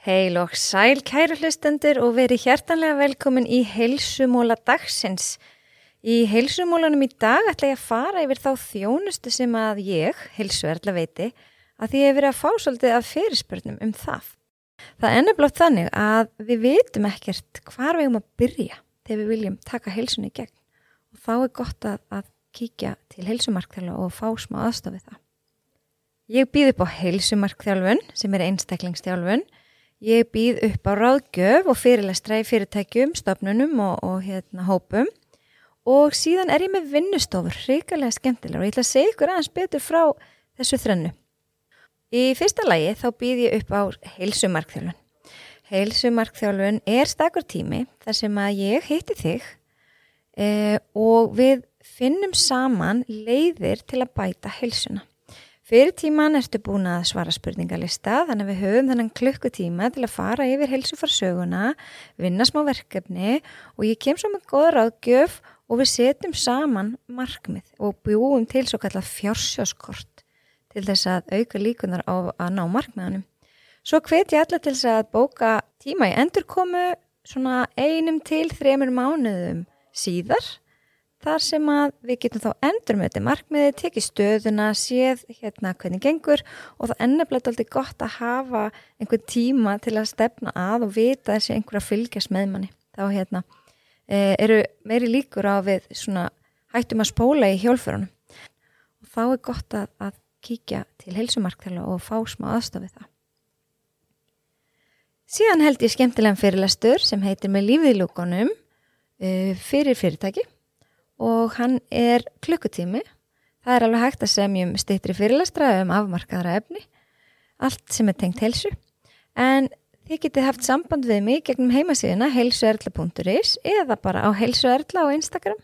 Heil og sæl kæru hlustendur og verið hjertanlega velkomin í heilsumóla dagsins. Í heilsumólanum í dag ætla ég að fara yfir þá þjónustu sem að ég, heilsuverðla veiti, að því ég hef verið að fá svolítið af fyrirspörnum um það. Það er nefnilega þannig að við vitum ekkert hvar við erum að byrja þegar við viljum taka heilsunni í gegn og þá er gott að, að kíkja til heilsumarkþjálfa og fá smá aðstofið það. Ég býð upp á heilsumarkþjálfun sem er einstaklingsþjálfun Ég býð upp á ráðgjöf og fyrirlestra í fyrirtækjum, stofnunum og, og hérna hópum og síðan er ég með vinnustofur, hrikalega skemmtilega og ég ætla að segja ykkur aðeins betur frá þessu þrennu. Í fyrsta lagi þá býð ég upp á heilsumarkþjálfun. Heilsumarkþjálfun er stakur tími þar sem að ég heiti þig eh, og við finnum saman leiðir til að bæta heilsuna. Fyrir tíman ertu búin að svara spurningalista þannig að við höfum þennan klukkutíma til að fara yfir heilsufarsöguna, vinna smá verkefni og ég kem svo með goða ráðgjöf og við setjum saman markmið og bjúum til svo kallar fjársjóskort til þess að auka líkunar á að ná markmiðanum. Svo hvet ég allar til þess að bóka tíma í endurkomu svona einum til þremur mánuðum síðar þar sem að við getum þá endur með þetta markmiði, tekið stöðuna, séð hérna hvernig gengur og það ennablega er gott að hafa einhver tíma til að stefna að og vita þessi einhverja fylgjast með manni. Þá hérna e, eru meiri líkur á við svona hættum að spóla í hjólfurunum og þá er gott að, að kíkja til heilsumarkþæla og fá smá aðstofið það. Síðan held ég skemmtilegan fyrirlastur sem heitir með lífiðlúkonum e, fyrir fyrirtæki og hann er klukkutími. Það er alveg hægt að semjum stittri fyrirlastra um afmarkaðra efni, allt sem er tengt helsu. En þið getið haft samband við mig gegnum heimasíðuna helsuerla.is eða bara á helsuerla á Instagram.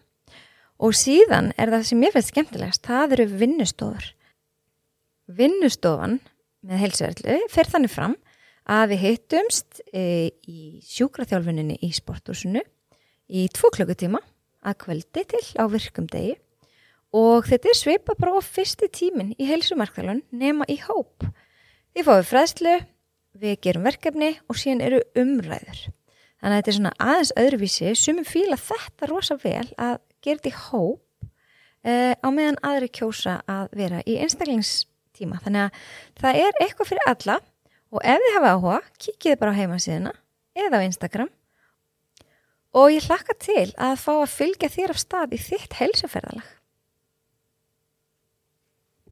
Og síðan er það sem ég finnst skemmtilegast, það eru vinnustofur. Vinnustofan með helsuerlu fer þannig fram að við hittumst e, í sjúkraþjálfuninni í sporthúsinu í tvo klukkutíma að kvöldi til á virkum degi og þetta er svipa bara á fyrsti tímin í heilsumarkþjálfun nema í hóp. Þið fáum fræðslu, við gerum verkefni og síðan eru umræður. Þannig að þetta er svona aðeins öðruvísi sem er fíla þetta rosa vel að gera þetta í hóp eh, á meðan aðri kjósa að vera í einstaklingstíma. Þannig að það er eitthvað fyrir alla og ef þið hafa áhuga, kikið bara á heimasíðuna eða á Instagram og ég hlakka til að fá að fylgja þér af stað í þitt heilsuferðalag.